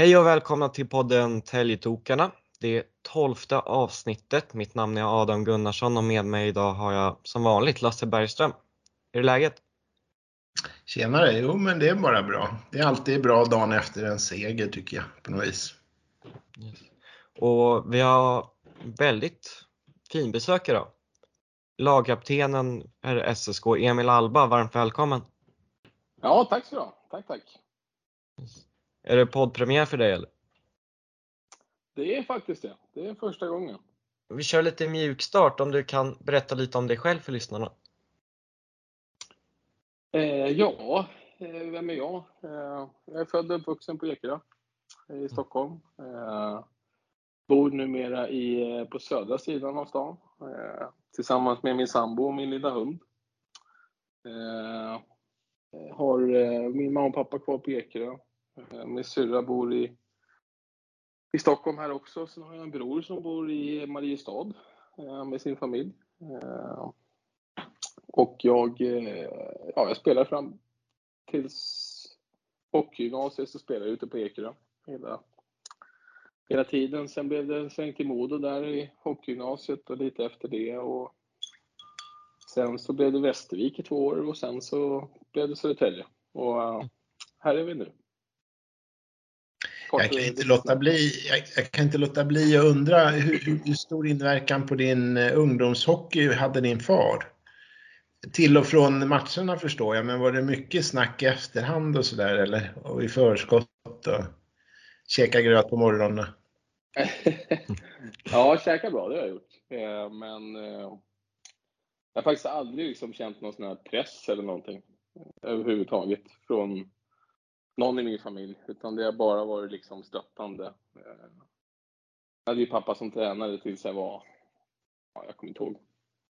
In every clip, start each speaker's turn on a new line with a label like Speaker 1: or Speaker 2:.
Speaker 1: Hej och välkomna till podden Täljetokarna. Det är tolfte avsnittet. Mitt namn är Adam Gunnarsson och med mig idag har jag som vanligt Lasse Bergström. Hur är läget?
Speaker 2: Tjenare! Jo, men det är bara bra. Det är alltid bra dagen efter en seger tycker jag på något vis.
Speaker 1: Yes. Och vi har väldigt fin besök idag. Lagkaptenen är SSK Emil Alba, varmt välkommen!
Speaker 3: Ja, tack så du Tack, tack!
Speaker 1: Yes. Är det poddpremiär för dig eller?
Speaker 3: Det är faktiskt det. Det är första gången.
Speaker 1: Vi kör lite mjukstart om du kan berätta lite om dig själv för lyssnarna.
Speaker 3: Eh, ja, eh, vem är jag? Eh, jag är född och uppvuxen på Ekerö i Stockholm. Eh, bor numera i, eh, på södra sidan av stan eh, tillsammans med min sambo och min lilla hund. har min mamma och pappa kvar på Ekerö Eh, min syrra bor i, i Stockholm här också. Sen har jag en bror som bor i Mariestad eh, med sin familj. Eh, och jag, ja, jag spelar fram tills hockeygymnasiet så spelade jag ute på Ekerö hela, hela tiden. Sen blev det sväng till Modo där i hockeygymnasiet och lite efter det. Och sen så blev det Västervik i två år och sen så blev det Södertälje. Och här är vi nu.
Speaker 2: Jag kan, inte låta bli, jag, jag, kan inte låta bli att undra hur, hur stor inverkan på din eh, ungdomshockey hade din far? Till och från matcherna förstår jag, men var det mycket snack i efterhand och sådär eller? Och i förskott och käka gröt på morgonen?
Speaker 3: ja, käka bra, det har jag gjort. Eh, men eh, jag har faktiskt aldrig liksom känt någon sån här press eller någonting överhuvudtaget från någon i min familj, utan det har bara varit liksom stöttande. Eh, jag hade ju pappa som tränare tills jag var, ja, jag kommer inte ihåg,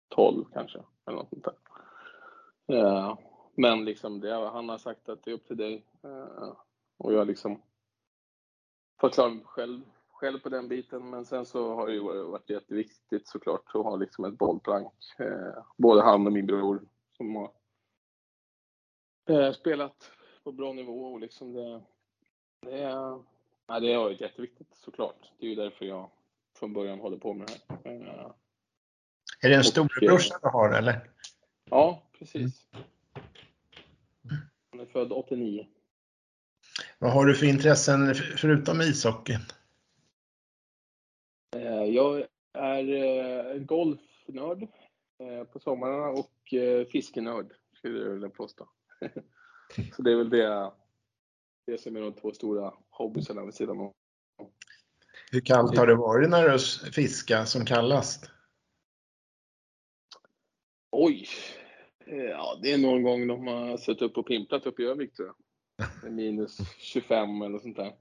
Speaker 3: 12 kanske, eller något sånt där. Eh, men liksom det, han har sagt att det är upp till dig. Eh, och jag liksom fått klara mig själv, själv på den biten. Men sen så har det ju varit jätteviktigt såklart att ha liksom ett bollplank. Både han och min bror som har spelat på bra nivå och liksom det, det, är, ja, det har varit jätteviktigt såklart. Det är ju därför jag från början håller på med det här. Eh,
Speaker 2: är det en storebrorsa du har eller?
Speaker 3: Ja, precis. Han är född 89.
Speaker 2: Vad har du för intressen förutom ishockeyn?
Speaker 3: Eh, jag är eh, golfnörd på sommarna och fiskenörd skulle jag vilja påstå. Så det är väl det, det som är de två stora hobbyerna vid sidan om.
Speaker 2: Hur kallt har det varit när du fiskar som kallast?
Speaker 3: Oj! Ja, det är någon gång de har suttit upp och pimplat upp i Övik tror jag. Minus 25 eller sånt där.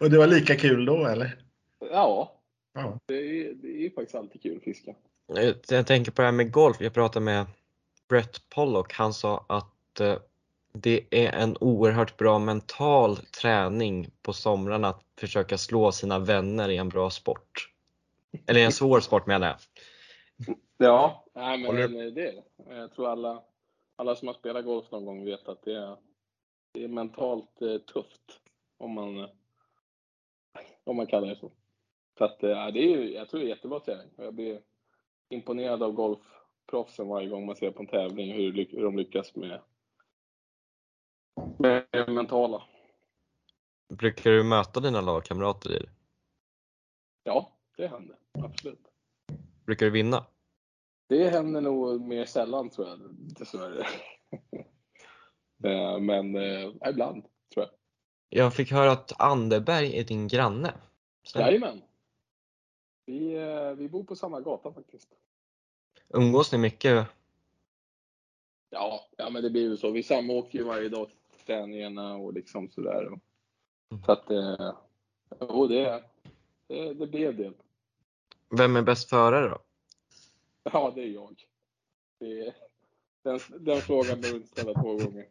Speaker 2: och det var lika kul då eller?
Speaker 3: Ja, ja. Det, är, det är faktiskt alltid kul att fiska.
Speaker 1: Jag tänker på det här med golf. Jag pratade med Brett Pollock, han sa att eh, det är en oerhört bra mental träning på somrarna att försöka slå sina vänner i en bra sport. Eller en svår sport menar jag.
Speaker 3: Ja, nej, men Håller... det Jag tror alla, alla som har spelat golf någon gång vet att det är, det är mentalt eh, tufft om man, om man kallar det så. Så att, ja, det är, jag tror det är jättebra träning. Jag blir imponerad av golf proffsen varje gång man ser på en tävling hur, hur de lyckas med, med det mentala.
Speaker 1: Brukar du möta dina lagkamrater i det?
Speaker 3: Ja, det händer. Absolut.
Speaker 1: Brukar du vinna?
Speaker 3: Det händer nog mer sällan tror jag, dessvärre. Eh, men eh, ibland, tror jag.
Speaker 1: Jag fick höra att Anderberg är din granne.
Speaker 3: Jajamän. Vi, eh, vi bor på samma gata faktiskt.
Speaker 1: Umgås ni mycket?
Speaker 3: Ja, ja men det blir ju så. Vi samåker ju varje dag till träningarna och liksom sådär. Mm. Så att, eh, jo, det, det, det blev det.
Speaker 1: Vem är bäst förare då?
Speaker 3: Ja, det är jag. Det, den, den frågan behöver inte ställa två gånger.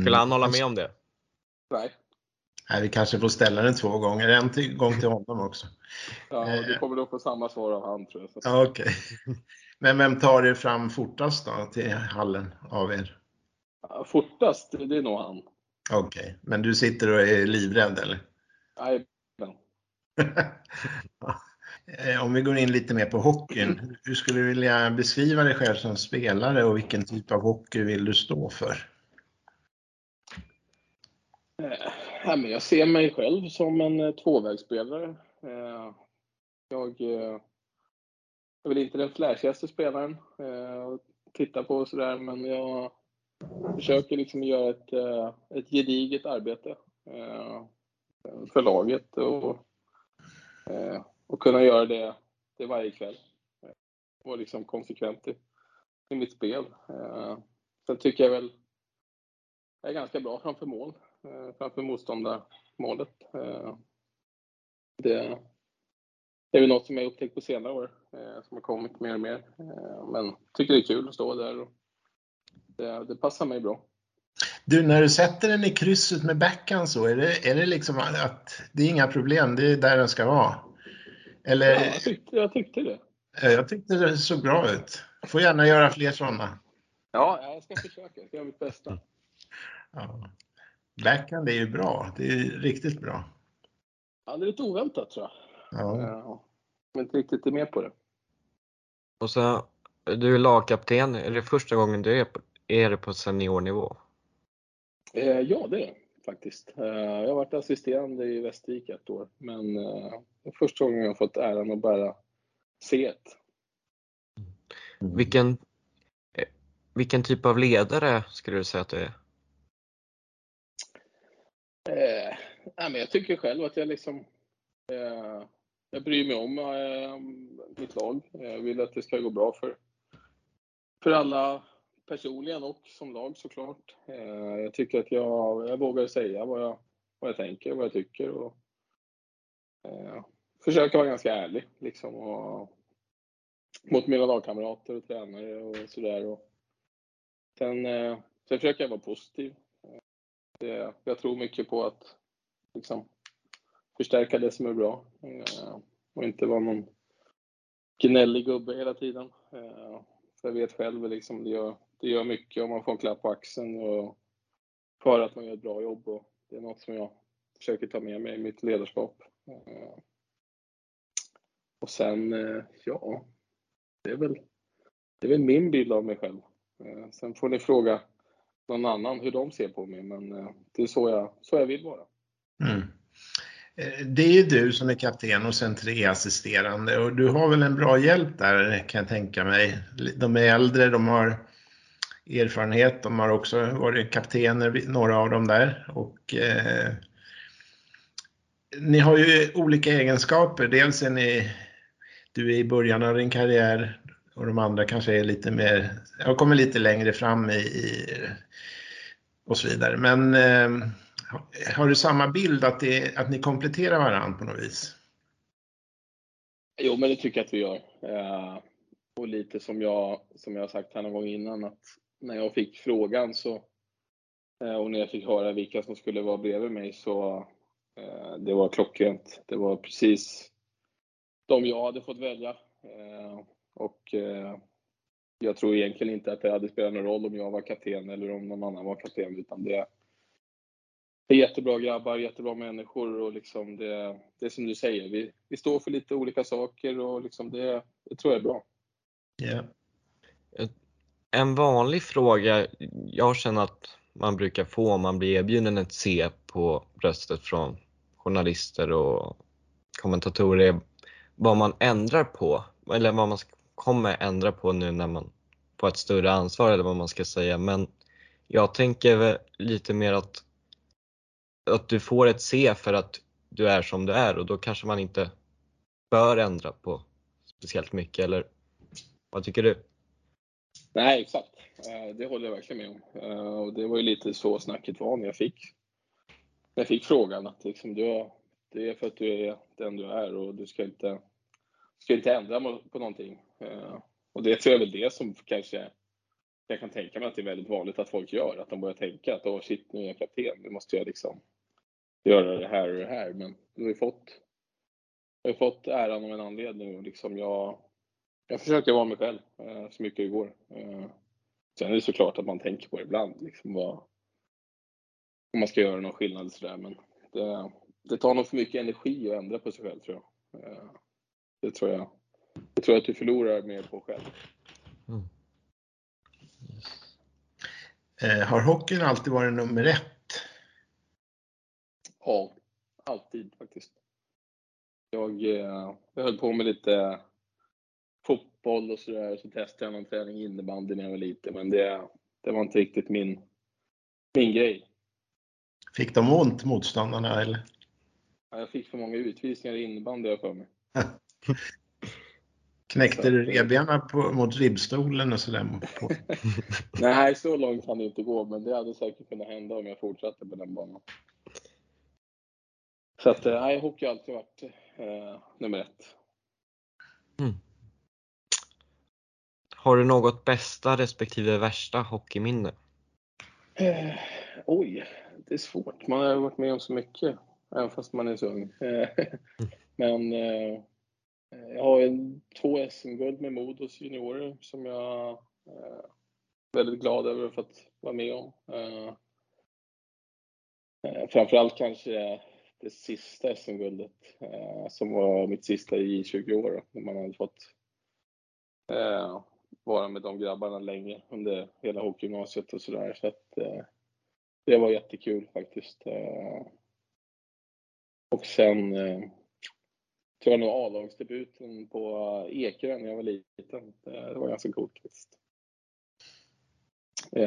Speaker 1: Skulle han hålla med om det?
Speaker 3: Nej.
Speaker 2: Nej, vi kanske får ställa den två gånger. En till, gång till honom också.
Speaker 3: Ja, du kommer nog få samma svar av han tror
Speaker 2: jag. Ja, Okej. Okay. Men vem tar er fram fortast då till hallen av er?
Speaker 3: Fortast, det är nog han.
Speaker 2: Okej, okay. men du sitter och är livrädd eller?
Speaker 3: Nej.
Speaker 2: Om vi går in lite mer på hockeyn. Hur skulle du vilja beskriva dig själv som spelare och vilken typ av hockey vill du stå för?
Speaker 3: Eh, jag ser mig själv som en eh, tvåvägsspelare. Eh, eh, jag är väl inte den flashigaste spelaren att titta på och sådär, men jag försöker liksom göra ett, ett gediget arbete för laget och, och kunna göra det, det varje kväll. Och liksom konsekvent i, i mitt spel. Sen tycker jag väl jag är ganska bra framför mål. Eh, framför motståndarmålet. Eh, det är väl något som jag upptäckt på senare år, eh, som har kommit mer och mer. Men tycker det är kul att stå där och det, det passar mig bra.
Speaker 2: Du, när du sätter den i krysset med backhand så, är det, är det liksom att det är inga problem, det är där den ska vara?
Speaker 3: Eller? Ja, jag tyckte, jag tyckte det.
Speaker 2: Jag tyckte det såg bra ut. Får gärna göra fler sådana.
Speaker 3: Ja, jag ska försöka. Jag ska göra mitt bästa.
Speaker 2: Ja. Backhand är ju bra. Det är riktigt bra.
Speaker 3: Ja, det är lite oväntat tror jag.
Speaker 2: Ja. ja.
Speaker 3: Men inte riktigt är med på det.
Speaker 1: Och så, du är lagkapten. Är det första gången du är på, är det på seniornivå?
Speaker 3: Eh, ja, det är det faktiskt. Eh, jag har varit assisterande i Västervik ett år, men eh, det är första gången jag har fått äran att bära C1.
Speaker 1: Mm. Vilken, eh, vilken typ av ledare skulle du säga att du är?
Speaker 3: Eh, men jag tycker själv att jag liksom eh, jag bryr mig om eh, mitt lag. Jag vill att det ska gå bra för, för alla personligen och som lag såklart. Eh, jag tycker att jag, jag vågar säga vad jag, vad jag tänker och vad jag tycker. Och, eh, försöka vara ganska ärlig liksom, och, mot mina lagkamrater och tränare och sådär. Sen, eh, sen försöker jag vara positiv. Det, jag tror mycket på att liksom, förstärka det som är bra eh, och inte vara någon gnällig gubbe hela tiden. Eh, för jag vet själv, liksom, det, gör, det gör mycket om man får en klapp på axeln och för att man gör ett bra jobb. Och det är något som jag försöker ta med mig i mitt ledarskap. Eh, och sen, ja, det är, väl, det är väl min bild av mig själv. Sen får ni fråga någon annan hur de ser på mig, men eh, det är så jag, så jag vill vara.
Speaker 2: Mm. Eh, det är ju du som är kapten och sen tre assisterande och du har väl en bra hjälp där kan jag tänka mig. De är äldre, de har erfarenhet, de har också varit kaptener, några av dem där. Och, eh, ni har ju olika egenskaper. Dels är ni, du är i början av din karriär och de andra kanske är lite mer, jag kommer lite längre fram i, i och så vidare. Men eh, har du samma bild att, det, att ni kompletterar varandra på något vis?
Speaker 3: Jo, men det tycker jag att vi gör. Eh, och lite som jag, som jag har sagt här någon gång innan att när jag fick frågan så eh, och när jag fick höra vilka som skulle vara bredvid mig så eh, det var klockrent. Det var precis de jag hade fått välja. Eh, och eh, jag tror egentligen inte att det hade spelat någon roll om jag var kapten eller om någon annan var kapten, utan det är jättebra grabbar, jättebra människor och liksom det, det är som du säger, vi, vi står för lite olika saker och liksom det, det tror jag är bra.
Speaker 2: Yeah.
Speaker 1: En vanlig fråga jag känner att man brukar få om man blir erbjuden ett C på bröstet från journalister och kommentatorer är vad man ändrar på eller vad man kommer ändra på nu när man får ett större ansvar eller vad man ska säga. Men jag tänker lite mer att, att du får ett C för att du är som du är och då kanske man inte bör ändra på speciellt mycket eller vad tycker du?
Speaker 3: Nej, exakt. Eh, det håller jag verkligen med om. Eh, och det var ju lite så snacket var när jag fick, när jag fick frågan att liksom, du, det är för att du är den du är och du ska inte ska inte ändra på någonting. Eh, och det tror jag väl det som kanske jag kan tänka mig att det är väldigt vanligt att folk gör. Att de börjar tänka att åh shit, nu är jag kapten, nu måste jag liksom göra det här och det här. Men du har ju fått, jag har fått äran av en anledning och liksom jag, jag försöker vara mig själv eh, så mycket det går. Eh, Sen är det såklart att man tänker på det ibland, liksom vad, om man ska göra någon skillnad sådär, men det, det tar nog för mycket energi att ändra på sig själv tror jag. Eh, det tror jag, det tror jag att du förlorar mer på själv. Mm.
Speaker 2: Yes. Eh, har hockeyn alltid varit nummer ett?
Speaker 3: Ja, alltid faktiskt. Jag, eh, jag höll på med lite fotboll och sådär, så testade jag någon träning innebandy när jag var liten, men det, det var inte riktigt min, min grej.
Speaker 2: Fick de ont motståndarna eller?
Speaker 3: Ja, jag fick för många utvisningar i innebandy jag för mig.
Speaker 2: Knäckte du revbenen mot ribbstolen och sådär?
Speaker 3: Nej, så långt kan det inte gå, men det hade säkert kunnat hända om jag fortsatte på den banan. Så att, eh, nej, hockey har alltid varit eh, nummer ett. Mm.
Speaker 1: Har du något bästa respektive värsta hockeyminne?
Speaker 3: Eh, oj, det är svårt. Man har varit med om så mycket, även fast man är så ung. Eh, men eh, Eh, jag har en, två SM-guld med Modos juniorer som jag är väldigt glad över att ha fått vara med om. Eh, framförallt kanske det sista SM-guldet som var mitt sista i 20 år, när man hade fått vara med de grabbarna länge under hela hockeygymnasiet och sådär. Så att, det var jättekul faktiskt. Och sen tror jag nog A-lagsdebuten på Ekerö när jag var liten. Det var ganska coolt faktiskt.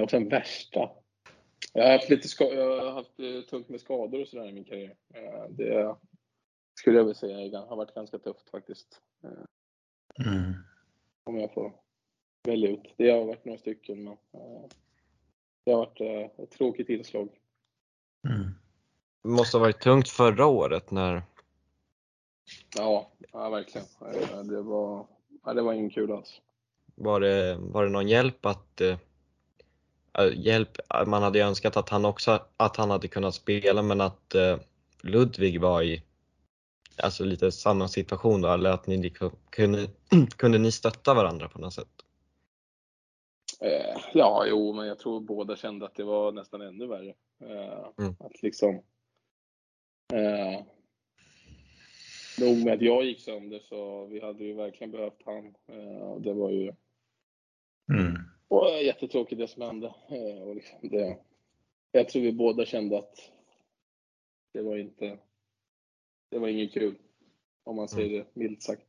Speaker 3: Och sen värsta. Jag har haft lite jag har haft eh, tungt med skador och sådär i min karriär. Det skulle jag vilja säga har varit ganska tufft faktiskt. Mm. Om jag får välja ut. Det har varit några stycken men det har varit eh, ett tråkigt inslag.
Speaker 1: Mm. Det måste ha varit tungt förra året när
Speaker 3: Ja, ja verkligen. Det var, ja, det var ingen kul alls.
Speaker 1: Var det, var det någon hjälp att äh, hjälp, man hade önskat att han också att han hade kunnat spela men att äh, Ludvig var i alltså lite samma situation då, eller att ni kunde, kunde ni stötta varandra på något sätt?
Speaker 3: Eh, ja, jo, men jag tror båda kände att det var nästan ännu värre. Eh, mm. Att liksom eh, nog med att jag gick sönder så vi hade ju verkligen behövt han. Eh, det var ju mm. och jättetråkigt det som hände. Eh, och liksom det, jag tror vi båda kände att det var inte, det var inget kul. Om man säger det milt sagt.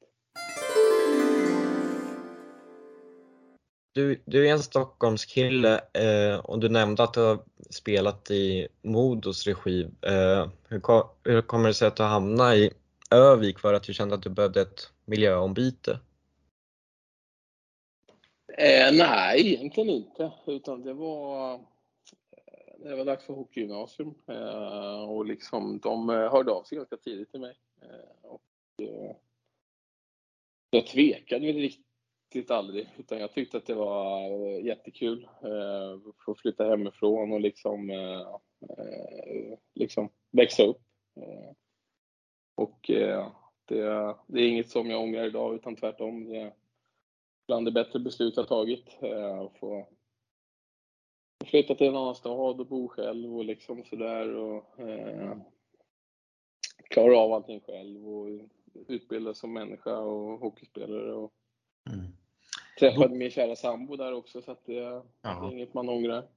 Speaker 1: Du, du är en Stockholmskille eh, och du nämnde att du har spelat i Modos regi. Eh, hur, hur kommer det sig att du hamnade i Övik för att du kände att du behövde ett miljöombyte?
Speaker 3: Eh, nej, egentligen inte. Utan det var eh, det var dags för hockeygymnasium eh, och liksom, de eh, hörde av sig ganska tidigt till mig. Eh, och, eh, jag tvekade väl riktigt aldrig, utan jag tyckte att det var eh, jättekul eh, att få flytta hemifrån och liksom, liksom växa upp. Och eh, det, det, är inget som jag ångrar idag utan tvärtom. Det är bland det bättre beslut jag tagit. Eh, att få flytta till en annan stad och bo själv och liksom sådär. Och, eh, klara av allting själv och utbilda som människa och hockeyspelare. Och mm. Träffade min kära sambo där också så att det, det är inget man ångrar.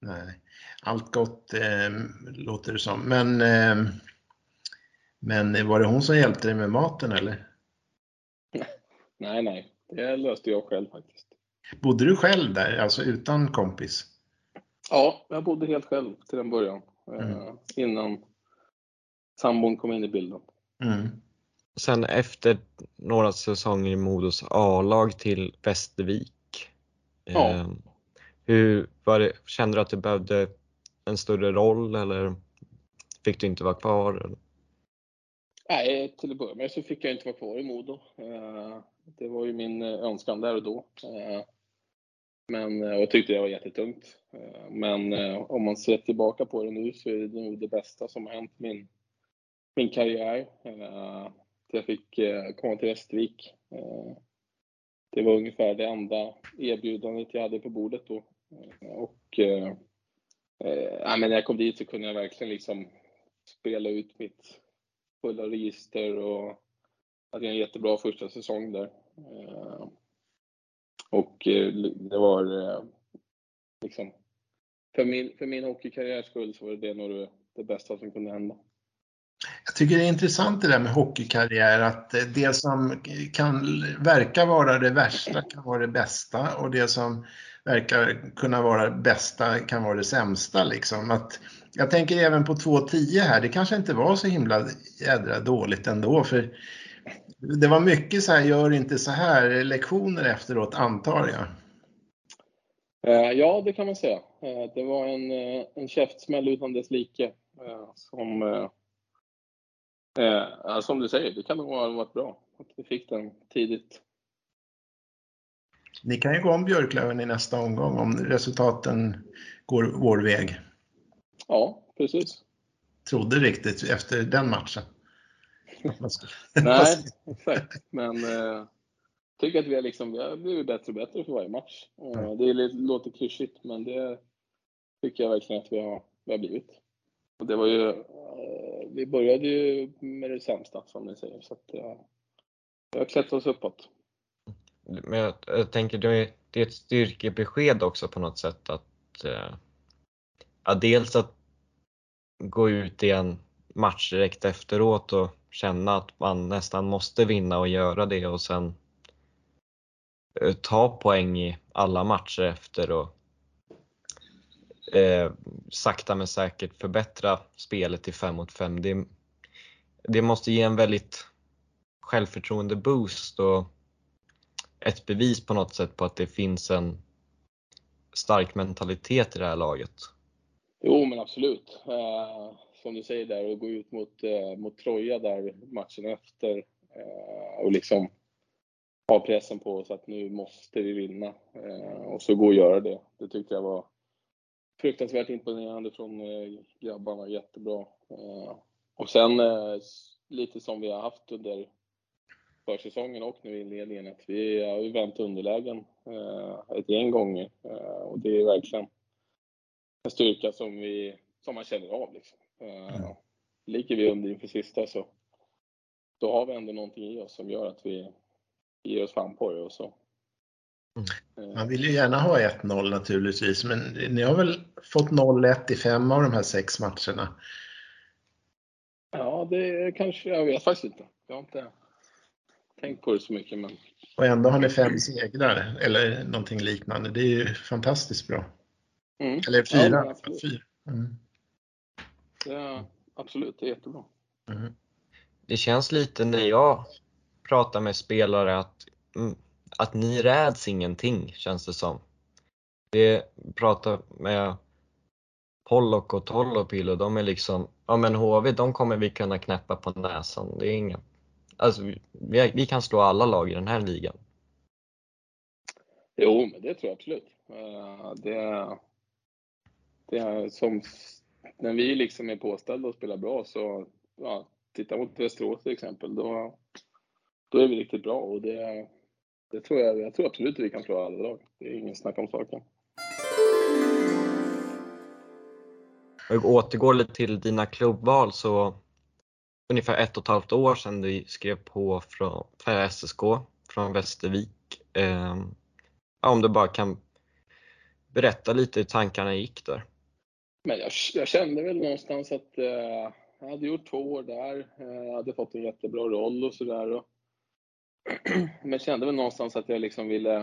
Speaker 2: Nej, allt gott eh, låter det som. Men eh, men var det hon som hjälpte dig med maten eller?
Speaker 3: Nej, nej, det löste jag själv faktiskt.
Speaker 2: Bodde du själv där, alltså utan kompis?
Speaker 3: Ja, jag bodde helt själv till en början. Eh, mm. Innan sambon kom in i bilden. Mm.
Speaker 1: Sen efter några säsonger i Modos A-lag till Västervik. Ja. Eh, hur var det, kände du att du behövde en större roll eller fick du inte vara kvar?
Speaker 3: Nej, till att börja med så fick jag inte vara kvar i Modo. Eh, det var ju min eh, önskan där och då. Eh, men jag tyckte det var jättetungt. Men om man ser tillbaka på det nu så är det nog det bästa som har hänt min, min karriär. Jag fick komma till Västervik det var ungefär det enda erbjudandet jag hade på bordet då. Och men när jag kom dit så kunde jag verkligen liksom spela ut mitt fulla register och hade en jättebra första säsong där. Eh, och eh, det var eh, liksom, för min, för min hockeykarriärs skull så var det nog det, det bästa som kunde hända.
Speaker 2: Jag tycker det är intressant det där med hockeykarriär, att det som kan verka vara det värsta kan vara det bästa och det som verkar kunna vara det bästa kan vara det sämsta. Liksom. Att, jag tänker även på 2.10 här, det kanske inte var så himla jädra dåligt ändå. För det var mycket så här, gör inte så här lektioner efteråt antar jag.
Speaker 3: Eh, ja, det kan man säga. Eh, det var en, eh, en käftsmäll utan dess like. Som, som du säger, det kan nog ha varit bra att vi fick den tidigt.
Speaker 2: Ni kan ju gå om Björklöven i nästa omgång om resultaten går vår väg.
Speaker 3: Ja, precis.
Speaker 2: Trodde riktigt efter den matchen.
Speaker 3: Nej, exakt. Men eh, tycker att vi har, liksom, vi har blivit bättre och bättre för varje match. Eh, det låter klyschigt, men det tycker jag verkligen att vi har, vi har blivit. Och det var ju, eh, vi började ju med det sämsta, som ni säger, så att eh, vi har klättrat oss uppåt.
Speaker 1: Men jag, jag tänker, det är, det är ett styrkebesked också på något sätt att eh, ja, dels att gå ut i en match direkt efteråt och känna att man nästan måste vinna och göra det och sen eh, ta poäng i alla matcher efter och eh, sakta men säkert förbättra spelet till 5 mot 5. Det, det måste ge en väldigt självförtroende boost och ett bevis på något sätt på att det finns en stark mentalitet i det här laget.
Speaker 3: Jo men absolut. Eh, som du säger där, att gå ut mot, eh, mot Troja där matchen efter eh, och liksom ha pressen på oss att nu måste vi vinna eh, och så gå och göra det. Det tyckte jag var fruktansvärt imponerande från eh, grabbarna, jättebra. Eh, och sen eh, lite som vi har haft under försäsongen och nu i inledningen, att vi har ju vänt underlägen ett gäng gånger och det är verkligen en styrka som, vi, som man känner av. Liksom. Mm. Ligger vi under inför sista så då har vi ändå någonting i oss som gör att vi ger oss fan på det och så.
Speaker 2: Mm. Man vill ju gärna ha 1-0 naturligtvis, men ni har väl fått 0-1 i fem av de här sex matcherna?
Speaker 3: Ja, det kanske, jag vet faktiskt inte. Jag har inte tänkt på det så mycket. Men...
Speaker 2: Och ändå har ni fem segrar eller någonting liknande. Det är ju fantastiskt bra. Mm. Eller fyra. Ja, fyra. Mm.
Speaker 3: Det, absolut, det är jättebra. Mm.
Speaker 1: Det känns lite när jag pratar med spelare att, mm, att ni räds ingenting, känns det som. Det pratar med Pollock och Tollopil och de är liksom, ja men HV, de kommer vi kunna knäppa på näsan. Det är inga, alltså vi, vi kan slå alla lag i den här ligan.
Speaker 3: Jo, men det tror jag absolut. Eh, det, det är som när vi liksom är påställda och spelar bra så, ja, titta mot Västerås till exempel, då, då är vi riktigt bra och det, det tror jag, jag tror absolut att vi kan slå alla lag. Det är ingen snack om saken.
Speaker 1: Jag återgår lite till dina klubbval så ungefär ett och ett halvt år sedan du skrev på för, för SSK från Västervik. Eh, om du bara kan berätta lite hur tankarna gick där.
Speaker 3: Men jag, jag, kände väl någonstans att eh, jag hade gjort två år där, eh, hade fått en jättebra roll och sådär. Men kände väl någonstans att jag liksom ville,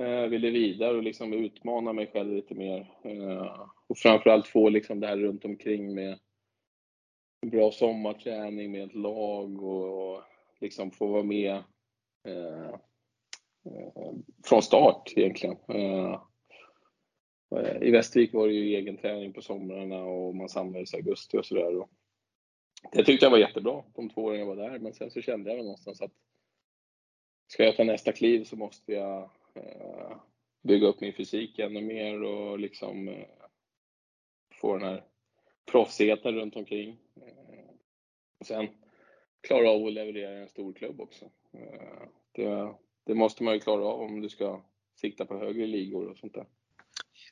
Speaker 3: eh, ville vidare och liksom utmana mig själv lite mer. Eh, och framförallt få liksom det här runt omkring med bra sommarträning med ett lag och, och liksom få vara med eh, eh, från start egentligen. Eh, I Västervik var det ju egen träning på somrarna och man samlades i augusti och sådär. Det tyckte jag var jättebra de två åren jag var där, men sen så kände jag någonstans att ska jag ta nästa kliv så måste jag eh, bygga upp min fysik ännu mer och liksom eh, få den här proffsigheten runt omkring. Eh, och sen klara av att leverera i en stor klubb också. Eh, det, det måste man ju klara av om du ska sikta på högre ligor och sånt där.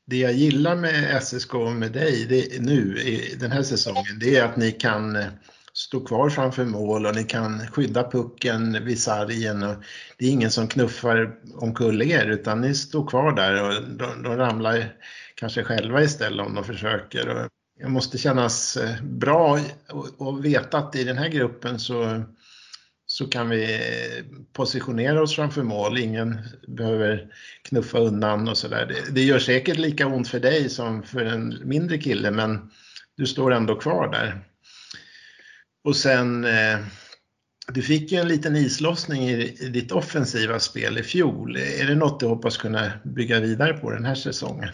Speaker 2: Det jag gillar med SSK och med dig det, nu i den här säsongen, det är att ni kan eh, stå kvar framför mål och ni kan skydda pucken vid sargen. Och det är ingen som knuffar omkull er utan ni står kvar där och de, de ramlar kanske själva istället om de försöker. Och det måste kännas eh, bra att veta att i den här gruppen så så kan vi positionera oss framför mål. Ingen behöver knuffa undan och sådär. Det, det gör säkert lika ont för dig som för en mindre kille, men du står ändå kvar där. Och sen, eh, du fick ju en liten islossning i, i ditt offensiva spel i fjol. Är det något du hoppas kunna bygga vidare på den här säsongen?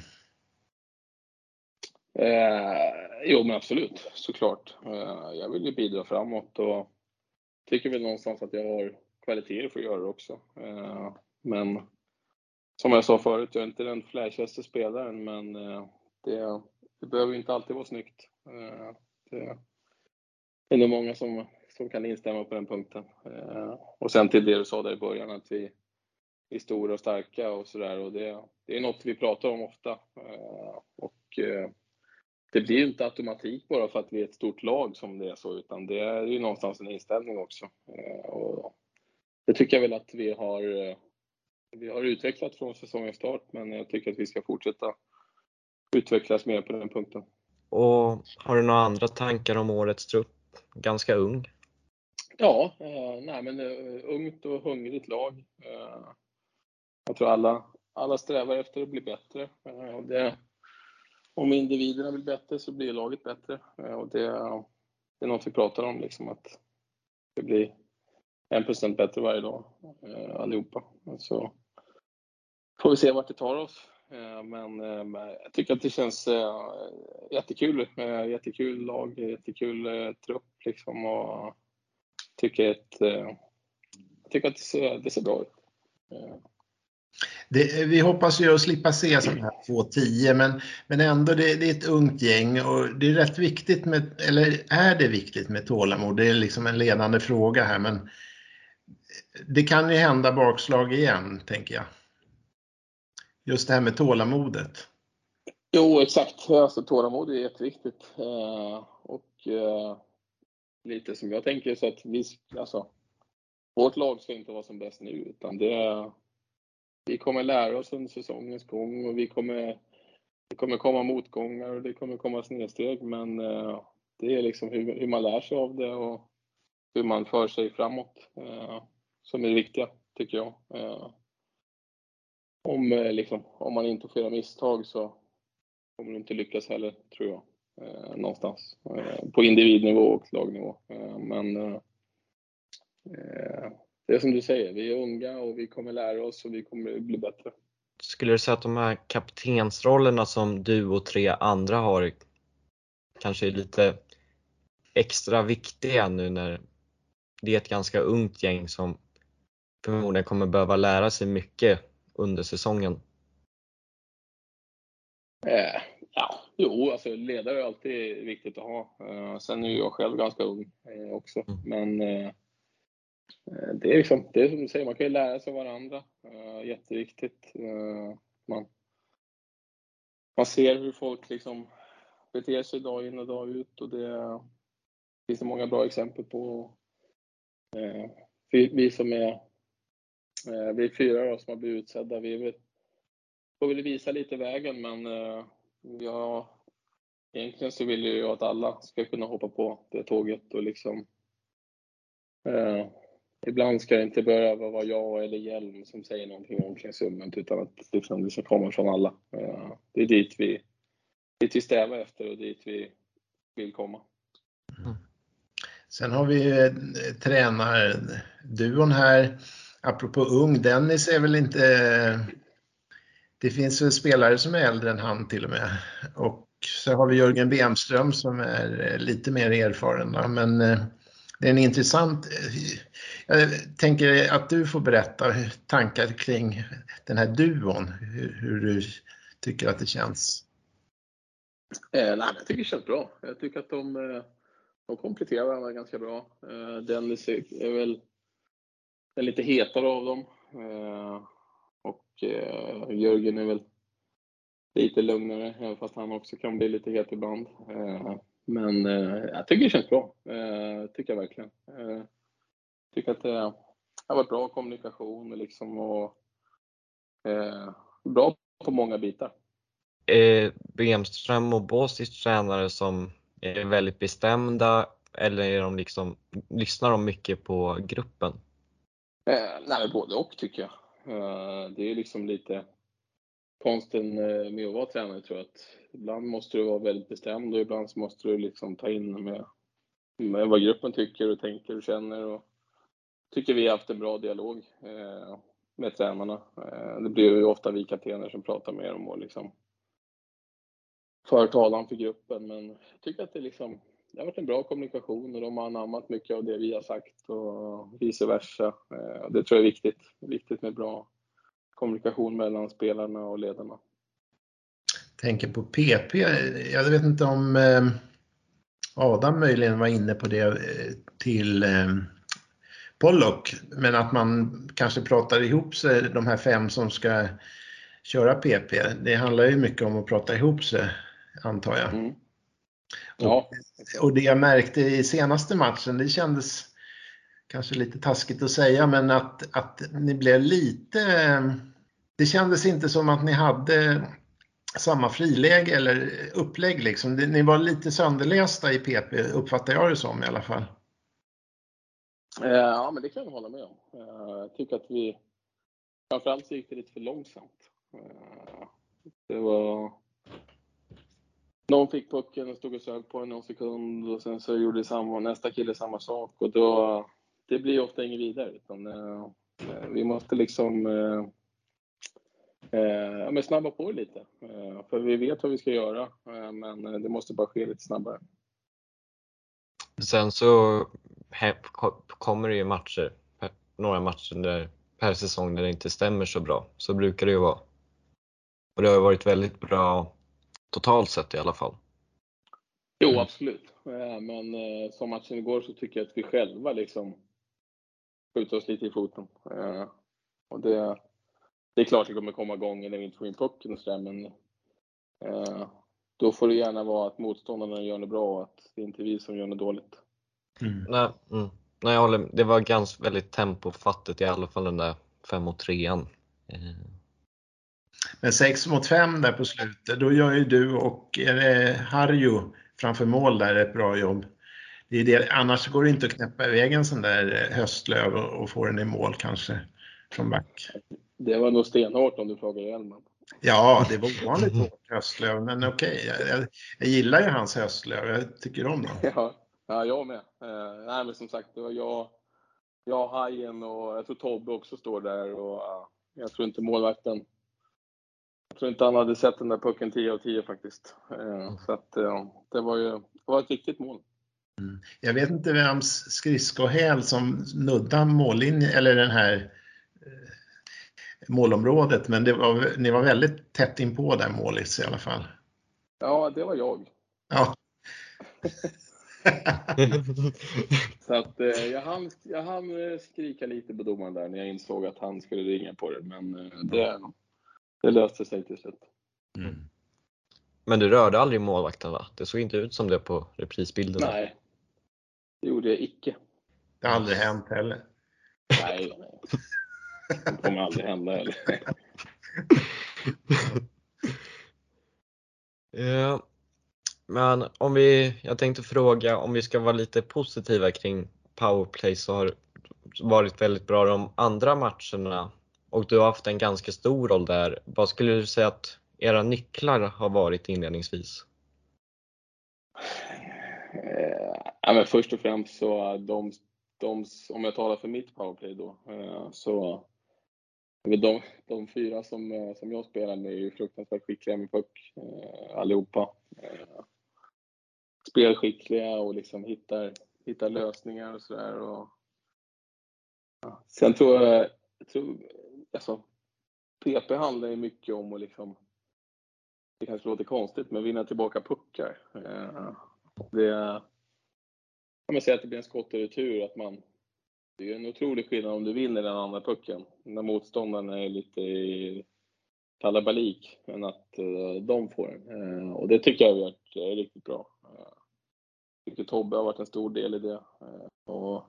Speaker 3: Eh, jo, men absolut, såklart. Eh, jag vill ju bidra framåt och tycker väl någonstans att jag har kvaliteter för att göra det också. Eh, men som jag sa förut, jag är inte den flashigaste spelaren, men eh, det, det behöver inte alltid vara snyggt. Eh, det är nog många som, som kan instämma på den punkten. Eh, och sen till det du sa där i början, att vi är stora och starka och sådär. det, det är något vi pratar om ofta. Eh, och eh, det blir ju inte automatik bara för att vi är ett stort lag som det är så, utan det är ju någonstans en inställning också. Eh, och det tycker jag väl att vi har, eh, vi har utvecklat från säsongens start, men jag tycker att vi ska fortsätta utvecklas mer på den punkten.
Speaker 1: Och har du några andra tankar om årets trupp? Ganska ung.
Speaker 3: Ja, eh, nej men ungt och hungrigt lag. Jag tror alla, alla strävar efter att bli bättre. Det, om individerna blir bättre så blir laget bättre. Eh, och det, det är något vi pratar om, liksom att det blir en procent bättre varje dag eh, allihopa. Så får vi se vart det tar oss. Eh, men jag tycker att det känns jättekul. Jättekul lag, jättekul trupp liksom och tycker att, jag tycker att det ser, det ser bra ut.
Speaker 2: Det, vi hoppas ju att slippa se sådana här 2-10 men, men ändå det, det, är ett ungt gäng och det är rätt viktigt med, eller är det viktigt med tålamod? Det är liksom en ledande fråga här men det kan ju hända bakslag igen tänker jag. Just det här med tålamodet.
Speaker 3: Jo exakt, alltså, tålamod är jätteviktigt. Eh, och eh, lite som jag tänker så att vi, alltså, vårt lag ska inte vara som bäst nu utan det vi kommer lära oss under säsongens gång och vi kommer, det kommer komma motgångar och det kommer komma snedsteg men eh, det är liksom hur, hur, man lär sig av det och hur man för sig framåt eh, som är det viktiga, tycker jag. Eh, om, liksom, om man inte får göra misstag så kommer du inte lyckas heller, tror jag. någonstans. på individnivå och lagnivå. men det är som du säger, vi är unga och vi kommer lära oss och vi kommer bli bättre.
Speaker 1: Skulle du säga att de här kaptensrollerna som du och tre andra har kanske är lite extra viktiga nu när det är ett ganska ungt gäng som förmodligen kommer behöva lära sig mycket under säsongen?
Speaker 3: Eh, ja, jo, alltså ledare är alltid viktigt att ha. Eh, sen är jag själv ganska ung eh, också, mm. men Eh, Eh, det är, liksom, det är som du säger, man kan ju lära sig av varandra. Uh, jätteviktigt. Uh, man, man ser hur folk liksom beter sig dag in och dag ut och det finns det många bra exempel på. Uh, vi, vi, som är vi är fyra då, som har blivit utsedda, vi vill, får väl visa lite vägen men ja, egentligen så vill jag att alla ska kunna hoppa på det tåget och liksom ibland ska det inte behöva vara jag eller Hjelm som säger någonting om omklädningsrummet utan att liksom, det ska komma från alla. Eh, det är dit vi, dit vi strävar efter och dit vi vill komma. Mm.
Speaker 2: Sen har vi eh, tränarduon här. Apropå ung, Dennis är väl inte... Eh, det finns väl spelare som är äldre än han till och med. Och så har vi Jörgen Bemström som är lite mer erfaren. Men det är en intressant eh, jag tänker att du får berätta tankar kring den här duon, hur, hur du tycker att det känns.
Speaker 3: Eh, nej, jag tycker det känns bra. Jag tycker att de, eh, de kompletterar varandra ganska bra. Eh, Dennis är väl den lite hetare av dem. Eh, och Jörgen är väl lite lugnare, även fast han också kan bli lite het ibland. Men jag tycker det känns bra. Tycker jag verkligen. Tycker att det har varit bra kommunikation liksom och bra på många bitar.
Speaker 1: Är Bemström och Båsic tränare som är väldigt bestämda eller är de liksom, lyssnar de mycket på gruppen?
Speaker 3: Eh, nej, både och tycker jag. Eh, det är liksom lite konsten eh, med att vara tränare tror jag. Att ibland måste du vara väldigt bestämd och ibland så måste du liksom ta in med, med vad gruppen tycker och tänker och känner. Och tycker vi har haft en bra dialog eh, med tränarna. Eh, det blir ju ofta vi kaptener som pratar med dem och liksom för talan för gruppen. Men jag tycker att det, liksom, det har varit en bra kommunikation och de har anammat mycket av det vi har sagt och vice versa. Eh, det tror jag är viktigt. Viktigt med bra kommunikation mellan spelarna och ledarna.
Speaker 2: Tänker på PP. Jag vet inte om eh, Adam möjligen var inne på det eh, till Pollock, men att man kanske pratar ihop sig, de här fem som ska köra PP. Det handlar ju mycket om att prata ihop sig antar jag. Mm. Ja. Och, och det jag märkte i senaste matchen, det kändes kanske lite taskigt att säga, men att, att ni blev lite... Det kändes inte som att ni hade samma friläge eller upplägg. Liksom. Ni var lite sönderlästa i PP, uppfattar jag det som i alla fall.
Speaker 3: Eh, ja, men det kan jag hålla med om. Eh, jag tycker att vi... Framförallt så gick det lite för långsamt. Eh, det var någon fick pucken och stod och sög på den någon sekund och sen så gjorde samma, nästa kille samma sak och då, det blir ofta inget vidare. Utan, eh, vi måste liksom eh, eh, men snabba på lite. Eh, för vi vet vad vi ska göra, eh, men det måste bara ske lite snabbare.
Speaker 1: Sen så kommer det ju matcher, några matcher där, per säsong där det inte stämmer så bra. Så brukar det ju vara. Och det har varit väldigt bra totalt sett i alla fall.
Speaker 3: Jo, absolut. Eh, men eh, som matchen igår så tycker jag att vi själva liksom skjuter oss lite i foten. Eh, och det, det är klart det kommer komma gånger när vi inte får in pucken och sådär, men då får det gärna vara att motståndarna gör något bra och att det är inte är vi som gör något dåligt.
Speaker 1: Mm. Nej, mm. Nej, jag håller, det var ganska väldigt tempofattigt i alla fall den där 5 mot 3
Speaker 2: men 6 mot 5 där på slutet, då gör ju du och Harju framför mål där ett bra jobb. Det är det, annars går det inte att knäppa iväg en sån där höstlöv och få den i mål kanske från back.
Speaker 3: Det var nog stenhårt om du frågar Hjelman.
Speaker 2: Ja, det var ovanligt hårt höstlöv, men okej. Okay. Jag, jag, gillar ju hans höstlöv, jag tycker om dem.
Speaker 3: Ja, ja jag med. Eh, nej, men som sagt, det var jag, jag, Hajen och jag tror Tobbe också står där och uh, jag tror inte målvakten jag tror inte han hade sett den där pucken 10 av 10 faktiskt. Eh, så att, det var ju det var ett viktigt mål.
Speaker 2: Mm. Jag vet inte vems skridskohäl som nuddade mållinjen, eller den här eh, målområdet, men det var, ni var väldigt tätt inpå där målis i alla fall.
Speaker 3: Ja, det var jag.
Speaker 2: Ja.
Speaker 3: så att eh, jag hann, jag hann skrika lite på domaren där när jag insåg att han skulle ringa på det, men det, det löste sig till slut. Mm.
Speaker 1: Men du rörde aldrig målvakten va? Det såg inte ut som det på reprisbilden.
Speaker 3: Nej, det gjorde jag icke.
Speaker 2: Det har aldrig hänt heller.
Speaker 3: Nej, nej. Det kommer aldrig hända heller.
Speaker 1: ja, men om vi, jag tänkte fråga om vi ska vara lite positiva kring powerplay så har varit väldigt bra de andra matcherna och du har haft en ganska stor roll där. Vad skulle du säga att era nycklar har varit inledningsvis?
Speaker 3: Eh, ja, men först och främst så de, de, om jag talar för mitt powerplay då, eh, så de, de fyra som, eh, som jag spelar med är ju fruktansvärt skickliga med puck eh, allihopa. Eh, spelskickliga och liksom hittar, hittar lösningar och sådär. Ja. Sen tror jag, jag tror, alltså, PP handlar ju mycket om att liksom, det kanske låter konstigt, men vinna tillbaka puckar. Eh, det, jag säger att det blir en skott och retur, att man, det är en otrolig skillnad om du vinner den andra pucken när motståndaren är lite i kalabalik än att uh, de får den. Uh, och det tycker jag har varit uh, riktigt bra. Jag tycker Tobbe har varit en stor del i det. och,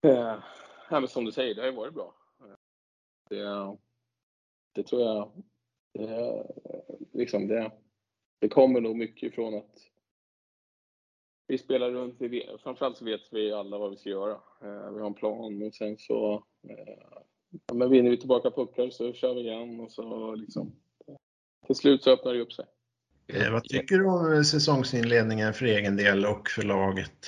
Speaker 3: ja, men som du säger, det har ju varit bra. Det, det tror jag, det, liksom det, det kommer nog mycket ifrån att vi spelar runt, vi, framförallt så vet vi alla vad vi ska göra. Eh, vi har en plan och sen så eh, ja, men vinner vi tillbaka puckar så kör vi igen och så liksom till slut så öppnar det upp sig.
Speaker 2: Eh, vad tycker du om säsongsinledningen för egen del och för laget?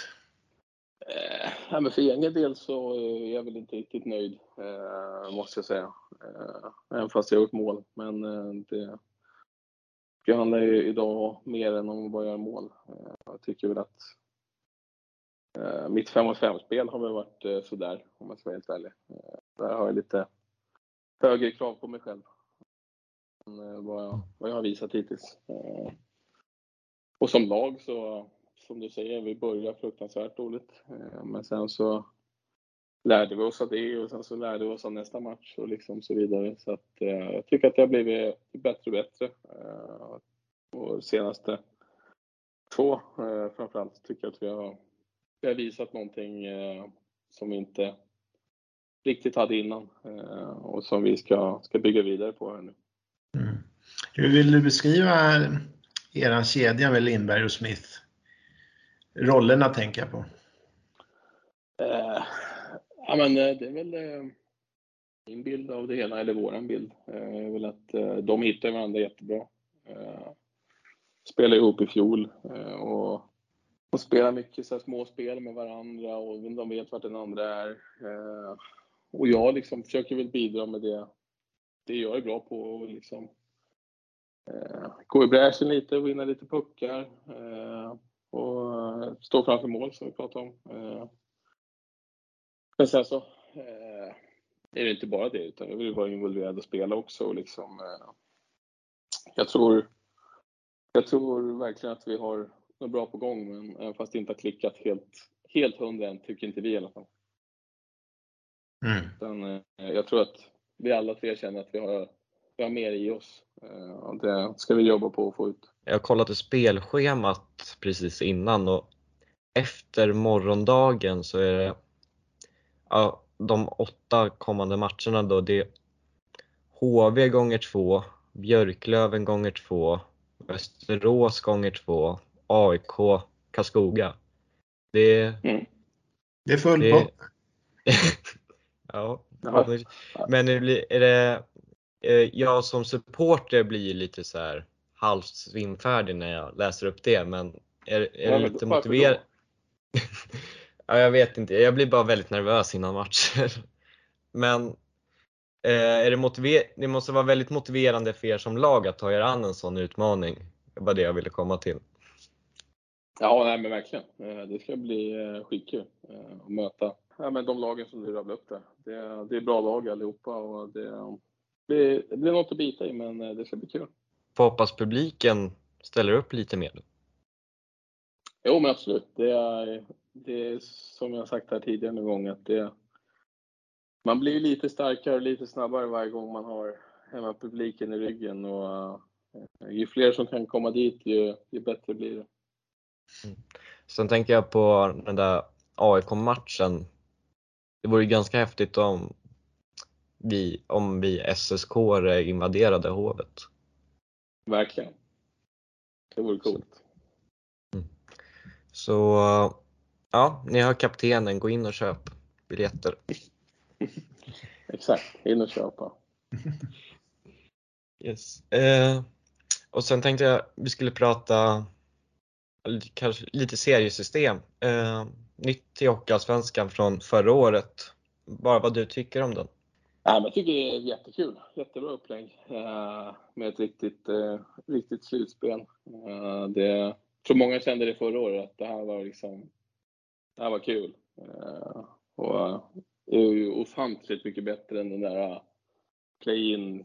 Speaker 3: Eh, ja, men för egen del så är jag väl inte riktigt nöjd, eh, måste jag säga. Eh, även fast jag har gjort mål. Men eh, det, det handlar ju idag mer än om att bara göra mål. Eh, jag tycker väl att eh, mitt 5 mot 5-spel har väl varit eh, sådär, om jag ska vara helt ärlig. Där har jag lite högre krav på mig själv än vad jag, vad jag har visat hittills. Och som lag så, som du säger, vi börjar fruktansvärt dåligt. Men sen så lärde vi oss av det och sen så lärde vi oss av nästa match och liksom så vidare. Så att, eh, jag tycker att det har blivit bättre och bättre. Eh, och senaste två eh, framförallt tycker jag att vi har, vi har visat någonting eh, som vi inte riktigt hade innan eh, och som vi ska, ska bygga vidare på här nu.
Speaker 2: Mm. Hur vill du beskriva er kedja med Lindberg och Smith? Rollerna tänker jag på.
Speaker 3: Ja, men eh, det är väl eh, min bild av det hela, eller våran bild, eh, är väl att de hittar varandra jättebra. Spelade ihop i fjol och, och spelar mycket så här små spel med varandra och de vet vart den andra är. Och jag liksom försöker väl bidra med det, det jag är bra på och liksom gå i bräschen lite och vinna lite puckar och stå framför mål som vi pratade om. Men sen så eh, är det inte bara det, utan jag vill vara involverad och spela också. Och liksom, eh, jag, tror, jag tror verkligen att vi har något bra på gång, men även fast det inte har klickat helt, helt hundra än, tycker inte vi i alla fall. Mm. Utan, eh, jag tror att vi alla tre känner att vi har, vi har mer i oss. Eh, och det ska vi jobba på att få ut.
Speaker 1: Jag kollade spelschemat precis innan och efter morgondagen så är det ja, de åtta kommande matcherna då, det är HV gånger två, Björklöven gånger två, Västerås gånger två, AIK, Karlskoga. Det,
Speaker 2: mm. det är full det, pott.
Speaker 1: ja, men är det, eh, jag som supporter blir lite så här halvt svimfärdig när jag läser upp det, men är, är det lite motiverad? Ja, jag vet inte, jag blir bara väldigt nervös innan matcher. Men eh, är det, motiver det måste vara väldigt motiverande för er som lag att ta er an en sån utmaning. Det var det jag ville komma till.
Speaker 3: Ja, nej, men verkligen. Eh, det ska bli eh, skitkul eh, att möta ja, men de lagen som du rabblade upp där. Det, det är bra lag allihopa och det, det, det blir något att bita i, men det ska bli kul.
Speaker 1: Får hoppas publiken ställer upp lite mer.
Speaker 3: Jo, men absolut. Det är, det är som jag sagt här tidigare någon gång att det, man blir lite starkare och lite snabbare varje gång man har hemmapubliken i ryggen och uh, ju fler som kan komma dit ju, ju bättre blir det.
Speaker 1: Mm. Sen tänker jag på den där AIK-matchen. Det vore ganska häftigt om vi, om vi SSK invaderade Hovet.
Speaker 3: Verkligen. Det vore coolt.
Speaker 1: Mm. Så Ja, ni har kaptenen, gå in och köp biljetter.
Speaker 3: Exakt, in och köpa.
Speaker 1: yes. Eh, och sen tänkte jag vi skulle prata kanske lite seriesystem. Eh, nytt i Hockeyallsvenskan från förra året. Bara vad du tycker om den?
Speaker 3: Ja, jag tycker det är jättekul. Jättebra upplägg eh, med ett riktigt, eh, riktigt slutspel. Eh, det, jag tror många kände det förra året, att det här var liksom det här var kul. Eh, och det är ju ofantligt mycket bättre än den där eh, play-in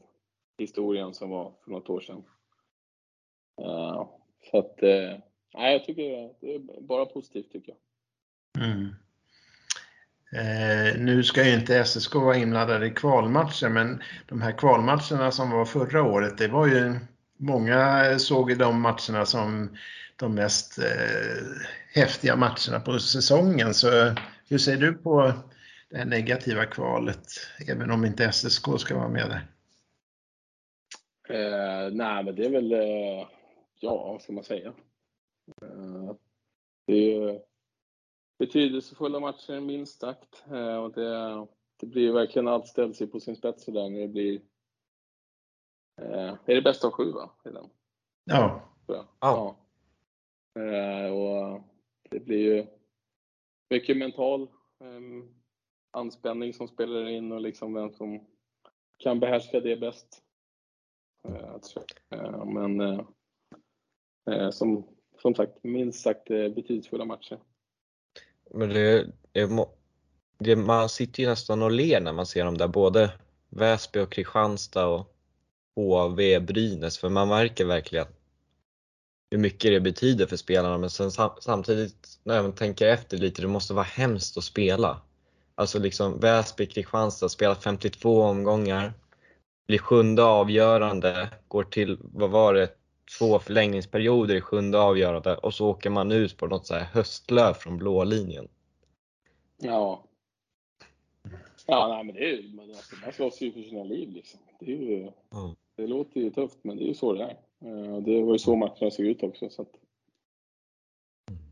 Speaker 3: historien som var för något år sedan. Så att, nej, jag tycker det är bara positivt tycker jag. Mm.
Speaker 2: Eh, nu ska ju inte SSK vara inblandade i kvalmatcher, men de här kvalmatcherna som var förra året, det var ju många såg ju de matcherna som de mest eh, häftiga matcherna på säsongen. Så hur ser du på det här negativa kvalet, även om inte SSK ska vara med där?
Speaker 3: Eh, nej, men det är väl, eh, ja, vad ska man säga? Eh, det är ju betydelsefulla matcher minst sagt. Eh, och det, det blir verkligen allt ställs sig på sin spets där när det blir är det bästa av sju va?
Speaker 2: Ja.
Speaker 3: ja. ja. Eh, och det blir ju mycket mental ehm, anspänning som spelar in och liksom vem som kan behärska det bäst. Men som, som sagt, minst sagt betydelsefulla matcher.
Speaker 1: Men det, det, det, man sitter ju nästan och ler när man ser dem där, både Väsby och Kristianstad och HV, Brynäs, för man märker verkligen hur mycket det betyder för spelarna. Men sen samtidigt när man tänker efter lite, det måste vara hemskt att spela. Alltså liksom Väsby, Kristianstad spelar 52 omgångar, blir sjunde avgörande, går till, vad var det, två förlängningsperioder i sjunde avgörande och så åker man ut på något så här höstlöv från blå linjen.
Speaker 3: Ja. Ja, nej, men det är ju, man, alltså, man slåss ju för sina liv liksom. Det, är ju, mm det låter ju tufft, men det är ju så det är. Eh, det var ju så matcherna såg ut också. Så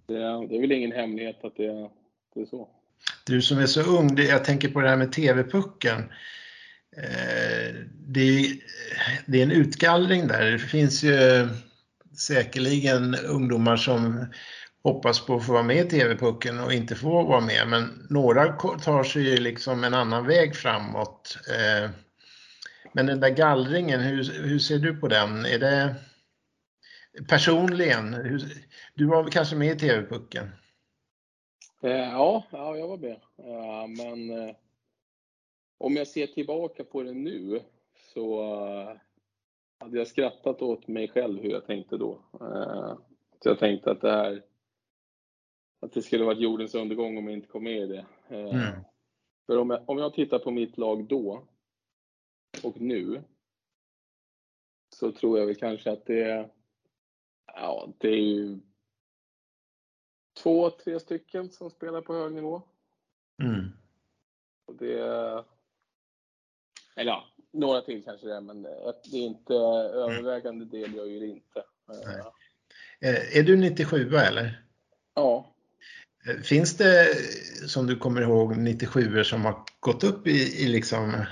Speaker 3: det, det är väl ingen hemlighet att det, det är så.
Speaker 2: Du som är så ung, jag tänker på det här med TV-pucken. Eh, det är, det är en utgallring där. Det finns ju eh, säkerligen ungdomar som hoppas på att få vara med i TV-pucken och inte får vara med. Men några tar sig ju liksom en annan väg framåt. Eh, Eh, men den där gallringen, hur, hur ser du på den? Är det personligen? Hur, du var kanske med i TV-pucken?
Speaker 3: Eh, ja, ja, jag var med. Men om jag ser tillbaka på det nu så hade jag skrattat åt mig själv hur jag tänkte då. Så jag tänkte att det här att det skulle varit jordens undergång om jag inte kom med i det. Mm. För om jag, om jag tittar på mitt lag då och nu så tror jag väl kanske att det, ja, det är ju två, tre stycken som spelar på hög nivå. Mm. Och det, eller ja, några till kanske det är, men det är inte övervägande del gör ju det inte. Nej.
Speaker 2: Eh, är du 97 eller?
Speaker 3: Ja.
Speaker 2: Eh, finns det, som du kommer ihåg, 97 som har gått upp i, i liksom,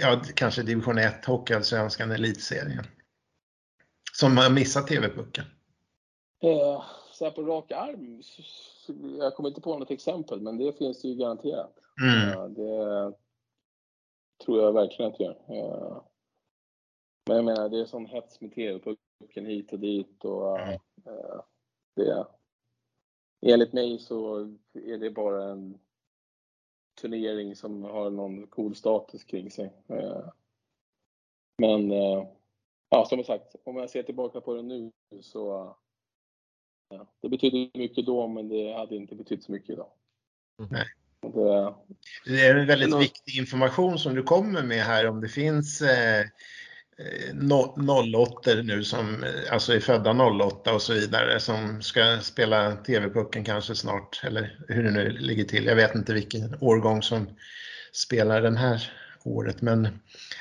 Speaker 2: ja, kanske division 1, Hockeyallsvenskan, Elitserien? Som har missat TV-pucken?
Speaker 3: Eh, så här på rak arm, jag kommer inte på något exempel, men det finns det ju garanterat. Mm. Det, tror jag verkligen att det gör. Eh, men jag menar, det är sån hets med TV-pucken hit och dit och mm. det, enligt mig så är det bara en turnering som har någon cool status kring sig. Eh, men ja, som sagt, om jag ser tillbaka på det nu så ja, det betydde mycket då, men det hade inte betytt så mycket idag.
Speaker 2: Nej. Det är en väldigt viktig information som du kommer med här om det finns eh, 08 eh, nu som alltså är födda 08 och så vidare som ska spela TV-pucken kanske snart eller hur det nu ligger till. Jag vet inte vilken årgång som spelar den här året men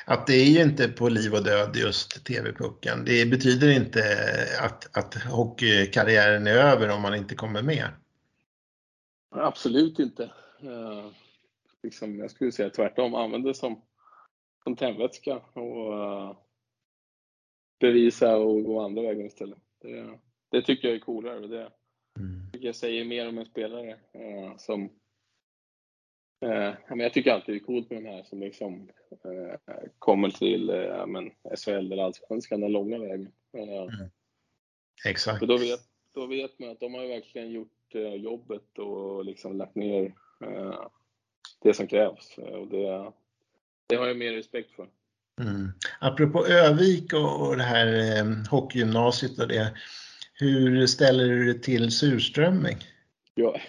Speaker 2: att det är ju inte på liv och död just TV-pucken. Det betyder inte att, att hockeykarriären är över om man inte kommer med.
Speaker 3: Absolut inte. Eh, liksom, jag skulle säga tvärtom, använd det som, som tändvätska och uh, bevisa och gå andra vägen istället. Det, det tycker jag är coolare. Det mm. tycker jag säger mer om en spelare uh, som uh, jag tycker alltid det är coolt med de här som liksom uh, kommer till uh, men SHL eller Allsvenskan den långa vägen. Mm.
Speaker 2: Exakt.
Speaker 3: För då vet, då vet man att de har verkligen gjort jobbet och liksom lagt ner Eh, det som krävs. Eh, och det, det har jag mer respekt för.
Speaker 2: Mm. Apropå Övik och, och det här eh, hockeygymnasiet och det. Hur ställer du dig till surströmming?
Speaker 3: Ja,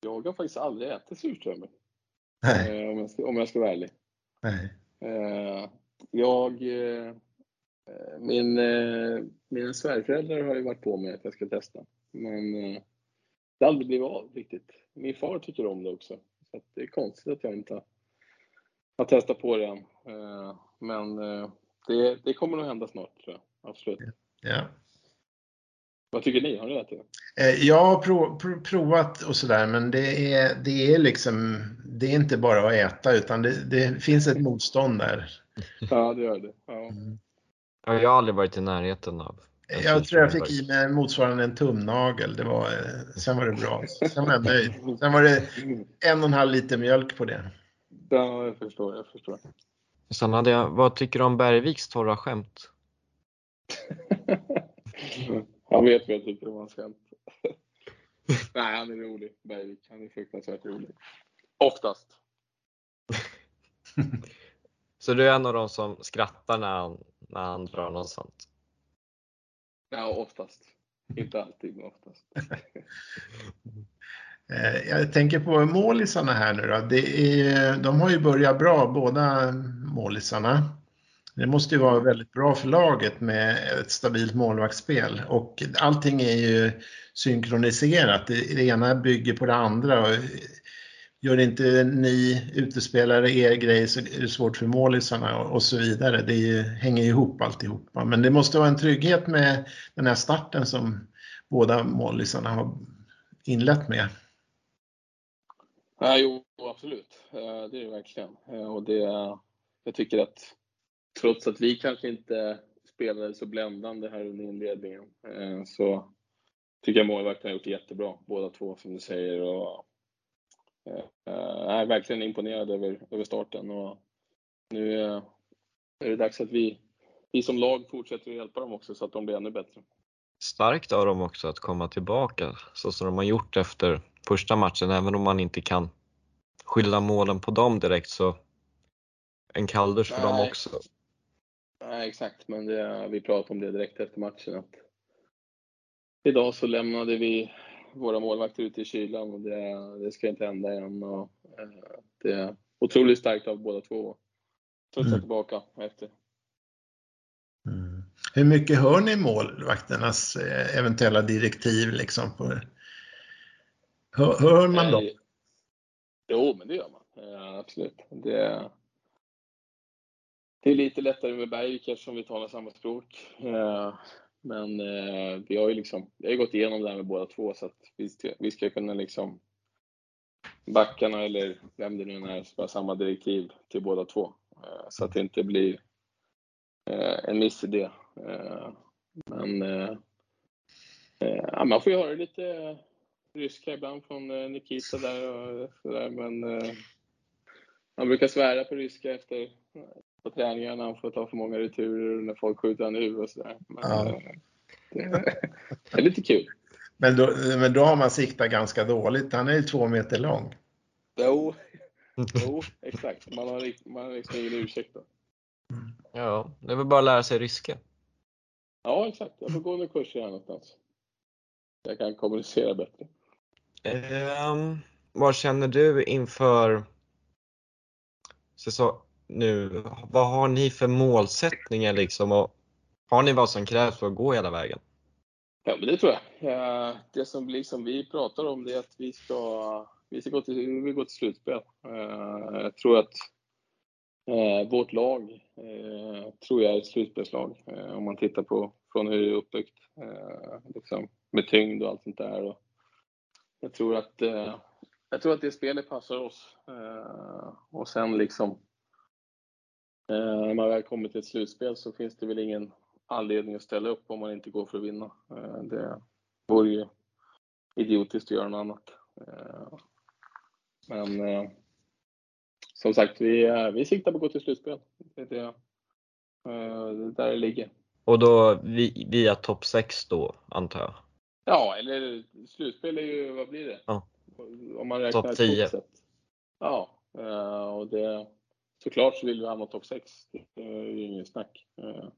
Speaker 3: Jag har faktiskt aldrig ätit surströmming. Eh, om, jag ska, om jag ska vara ärlig.
Speaker 2: Nej.
Speaker 3: Eh, jag, eh, min, eh, mina svärföräldrar har ju varit på mig att jag ska testa. Men eh, det har aldrig blivit av riktigt. Min far tycker om det också. Så det är konstigt att jag inte har, har testat på det än. Eh, men eh, det, det kommer nog hända snart tror jag. Absolut.
Speaker 2: Ja.
Speaker 3: Vad tycker ni? Har ni det?
Speaker 2: Eh, Jag har prov, prov, provat och sådär men det är, det är liksom, det är inte bara att äta utan det, det finns ett motstånd där.
Speaker 3: Ja, det gör det. Ja.
Speaker 2: Mm.
Speaker 1: Ja, jag har aldrig varit i närheten av en
Speaker 2: Jag tror jag fick i mig motsvarande en tumnagel. Det var, sen var det bra. Sen var jag nöjd. Sen var det en och en halv liter mjölk på det.
Speaker 3: Ja, jag förstår. Jag förstår.
Speaker 1: Sen hade jag, vad tycker du om Bergviks torra skämt?
Speaker 3: Han vet vad jag tycker om hans skämt. Nej, han är rolig. Bergvik. Han är fruktansvärt rolig. Oftast.
Speaker 1: Så du är en av de som skrattar när han, när han drar något sånt?
Speaker 3: Ja, oftast. Inte alltid, men oftast.
Speaker 2: Eh, jag tänker på målisarna här nu då. Det är, de har ju börjat bra båda målisarna. Det måste ju vara väldigt bra för laget med ett stabilt målvaktsspel och allting är ju synkroniserat. Det, det ena bygger på det andra. Och gör inte ni utespelare er grej så är det svårt för målisarna och, och så vidare. Det är ju, hänger ihop alltihopa. Men det måste vara en trygghet med den här starten som båda målisarna har inlett med.
Speaker 3: Ja, jo, absolut. Eh, det är det verkligen. Eh, och det, jag tycker att trots att vi kanske inte spelade så bländande här under inledningen eh, så tycker jag målvakten har gjort det jättebra, båda två som du säger. Och, jag är verkligen imponerad över, över starten och nu är det dags att vi, vi som lag fortsätter att hjälpa dem också så att de blir ännu bättre.
Speaker 1: Starkt av dem också att komma tillbaka så som de har gjort efter första matchen, även om man inte kan skylla målen på dem direkt så en kalldusch för dem
Speaker 3: Nej.
Speaker 1: också.
Speaker 3: Nej, exakt, men det, vi pratade om det direkt efter matchen. Att idag så lämnade vi våra målvakter ute i kylan och det, det ska inte hända igen. Och, eh, det är otroligt starkt av båda två. Studsa
Speaker 2: Mm.
Speaker 3: tillbaka efter.
Speaker 2: Mm. Hur mycket hör ni målvakternas eh, eventuella direktiv liksom? På, hör, hör man dem?
Speaker 3: Jo, men det gör man. Eh, absolut. Det, det är lite lättare med Bergvik eftersom vi talar samma språk. Eh, men eh, vi har ju liksom, vi har gått igenom det här med båda två så att vi ska, vi ska kunna liksom backarna eller vem det nu är, ska ha samma direktiv till båda två. Så att det inte blir en miss i. Eh, men ja, man får ju höra lite ryska ibland från eh, Nikita där och sådär, men eh, han brukar svära på ryska efter på träningarna när han får ta för många returer och när folk skjuter han i huvudet och sådär. Men,
Speaker 2: Ja.
Speaker 3: eh, det, det är lite kul.
Speaker 2: Men då, men då har man siktat ganska dåligt. Han är ju två meter lång.
Speaker 3: Jo, jo exakt. Man har, man har liksom ingen ursäkt då.
Speaker 1: Ja, det är väl bara att lära sig ryska.
Speaker 3: Ja, exakt. Jag får gå några kurser här någonstans. Jag kan kommunicera bättre.
Speaker 1: Um, vad känner du inför säsong nu? Vad har ni för målsättningar liksom? Och har ni vad som krävs för att gå hela vägen?
Speaker 3: Ja, men det tror jag. Eh, Det som liksom vi pratar om det är att vi ska, vi ska gå till, vi vill gå till slutspel. Eh, Jag tror att eh, vårt lag eh, tror jag är ett slutspelslag eh, om man tittar på från hur det är uppbyggt. Eh, liksom, med tyngd och allt sånt där. Och jag, tror att, eh, jag tror att det spelet passar oss. Eh, Och sen liksom eh, när man väl kommer till ett slutspel så finns det väl ingen anledning att ställa upp om man inte går för att vinna. Eh, det vore ju idiotiskt att göra något annat. Eh, men eh, som sagt, vi, vi siktar på att gå till slutspel. Det är det, det där det ligger.
Speaker 1: Och då via topp 6 då, antar jag?
Speaker 3: Ja, eller slutspel är ju, vad blir det?
Speaker 1: Ja.
Speaker 3: Om man räknar
Speaker 1: Topp 10.
Speaker 3: totalt sett. Ja, eh, och det, såklart så vill vi hamna topp 6. Det är ju ingen snack. Eh,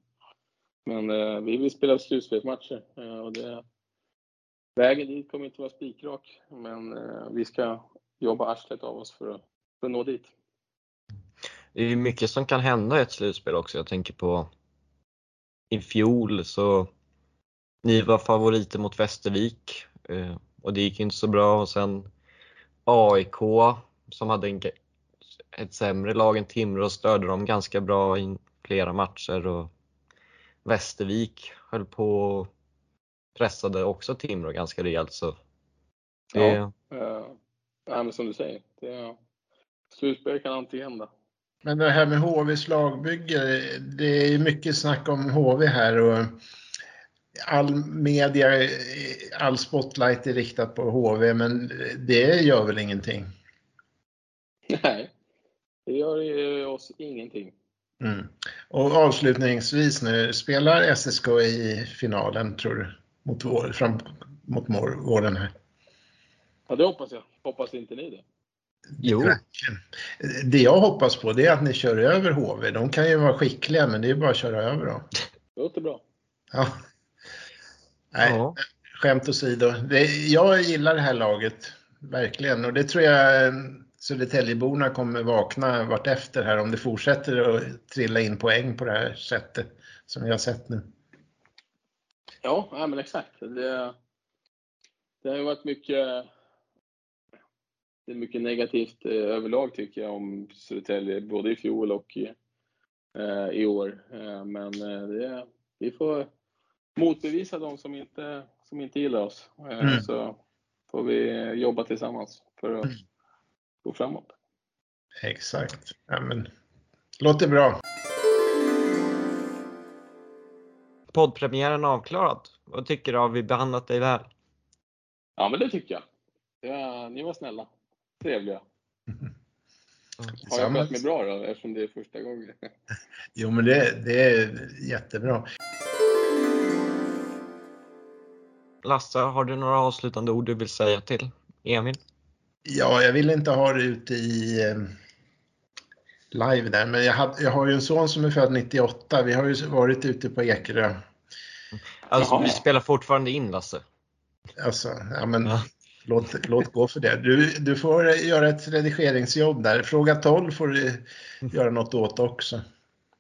Speaker 3: Men eh, vi vill spela slutspelsmatcher och det, vägen dit kommer inte vara spikrak, men vi ska jobba arslet av oss för att, för att nå dit.
Speaker 1: Det är ju mycket som kan hända i ett slutspel också. Jag tänker på i fjol så ni var favoriter mot Västervik eh, och det gick inte så bra och sen AIK som hade en, ett sämre lag än Timrå stödde dem ganska bra i flera matcher och Västervik höll på och pressade också Timrå ganska rejält. Så
Speaker 3: det... Ja, eh, som du säger, det, slutspel kan alltid hända.
Speaker 2: Men det här med HVs lagbygge, det är mycket snack om HV här och all media, all spotlight är riktat på HV, men det gör väl ingenting?
Speaker 3: Nej, det gör oss ingenting.
Speaker 2: Mm. Och avslutningsvis nu, spelar SSK i finalen tror du? Mot, vår, fram, mot våren här?
Speaker 3: Ja, det hoppas jag. Hoppas inte ni det?
Speaker 1: Jo.
Speaker 2: Det jag hoppas på det är att ni kör över HV. De kan ju vara skickliga men det är bara att köra över dem.
Speaker 3: Det låter bra.
Speaker 2: Ja. Nej, ja. skämt åsido. Det, jag gillar det här laget, verkligen. Och det tror jag Södertäljeborna kommer vakna vartefter här om det fortsätter att trilla in poäng på det här sättet som vi har sett nu.
Speaker 3: Ja, ja men exakt. Det, det har ju varit mycket, det är mycket negativt eh, överlag tycker jag om Södertälje, både i fjol och eh, i år. Eh, men eh, det, vi får motbevisa de som inte, som inte gillar oss. Eh, mm. Så får vi jobba tillsammans för att mm. gå framåt.
Speaker 2: Exakt. Ja, men, låter bra.
Speaker 1: Poddpremiären avklarad. Vad tycker du? Har vi behandlat dig väl?
Speaker 3: Ja, men det tycker jag. Ja, ni var snälla. Trevliga. Mm. Har jag skött mig bra då, eftersom det är första gången?
Speaker 2: Jo, men det, det är jättebra.
Speaker 1: Lasse, har du några avslutande ord du vill säga till Emil?
Speaker 2: Ja, jag vill inte ha det ute i eh, live där, men jag, had, jag har ju en son som är född 98. Vi har ju varit ute på Ekerö.
Speaker 1: Alltså, vi spelar fortfarande in Lasse.
Speaker 2: Alltså, ja men ja. Låt, låt gå för det. Du, du får göra ett redigeringsjobb där. Fråga 12 får du göra något åt också.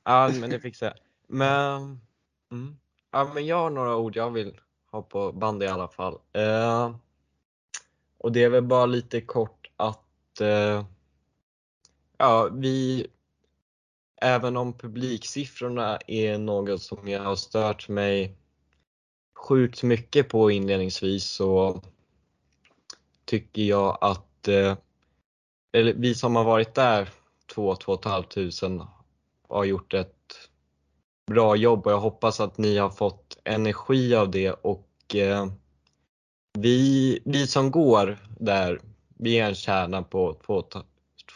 Speaker 1: Ja, men det fixar jag. Men, mm. ja, men jag har några ord jag vill ha på band i alla fall. Eh, och det är väl bara lite kort att eh, ja, vi, även om publiksiffrorna är något som jag har stört mig sjukt mycket på inledningsvis så tycker jag att eh, eller vi som har varit där 2-2 500 har gjort ett bra jobb och jag hoppas att ni har fått energi av det och eh, vi, vi som går där, vi är en kärna på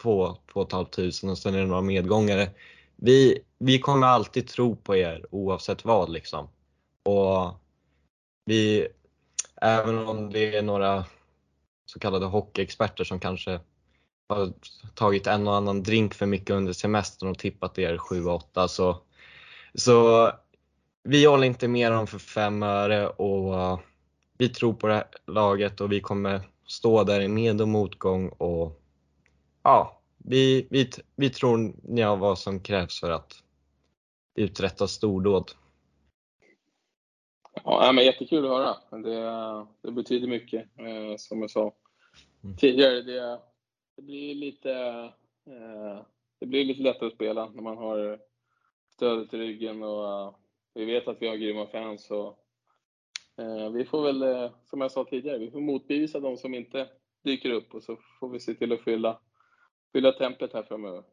Speaker 1: 2 500 och sen är det några medgångare. Vi, vi kommer alltid tro på er oavsett vad liksom. Och vi, även om det är några så kallade hockeyexperter som kanske har tagit en och annan drink för mycket under semestern och tippat er 7-8 så, så vi håller inte med dem för fem öre och uh, vi tror på det här laget och vi kommer stå där i med och motgång och ja, vi, vi, vi tror ni har vad som krävs för att uträtta stordåd.
Speaker 3: Ja, men jättekul att höra. Det, det betyder mycket, eh, som jag sa mm. tidigare. Det, det, blir lite, eh, det blir lite lättare att spela när man har stödet i ryggen och eh, vi vet att vi har grymma fans och eh, vi får väl, eh, som jag sa tidigare, vi får motbevisa de som inte dyker upp och så får vi se till att fylla, fylla templet här framöver.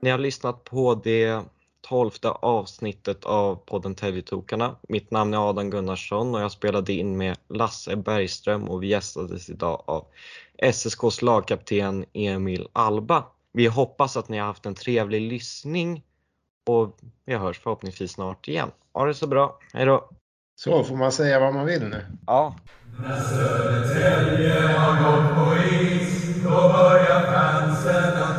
Speaker 1: Ni har lyssnat på det tolfte avsnittet av podden Täljetokarna. Mitt namn är Adam Gunnarsson och jag spelade in med Lasse Bergström och vi gästades idag av SSKs lagkapten Emil Alba. Vi hoppas att ni har haft en trevlig lyssning och vi hörs förhoppningsvis snart igen. Ha det så bra, hejdå!
Speaker 2: Så, får man säga vad man vill nu?
Speaker 1: Ja.
Speaker 4: När Södertälje har gått på is, då börjar fansen att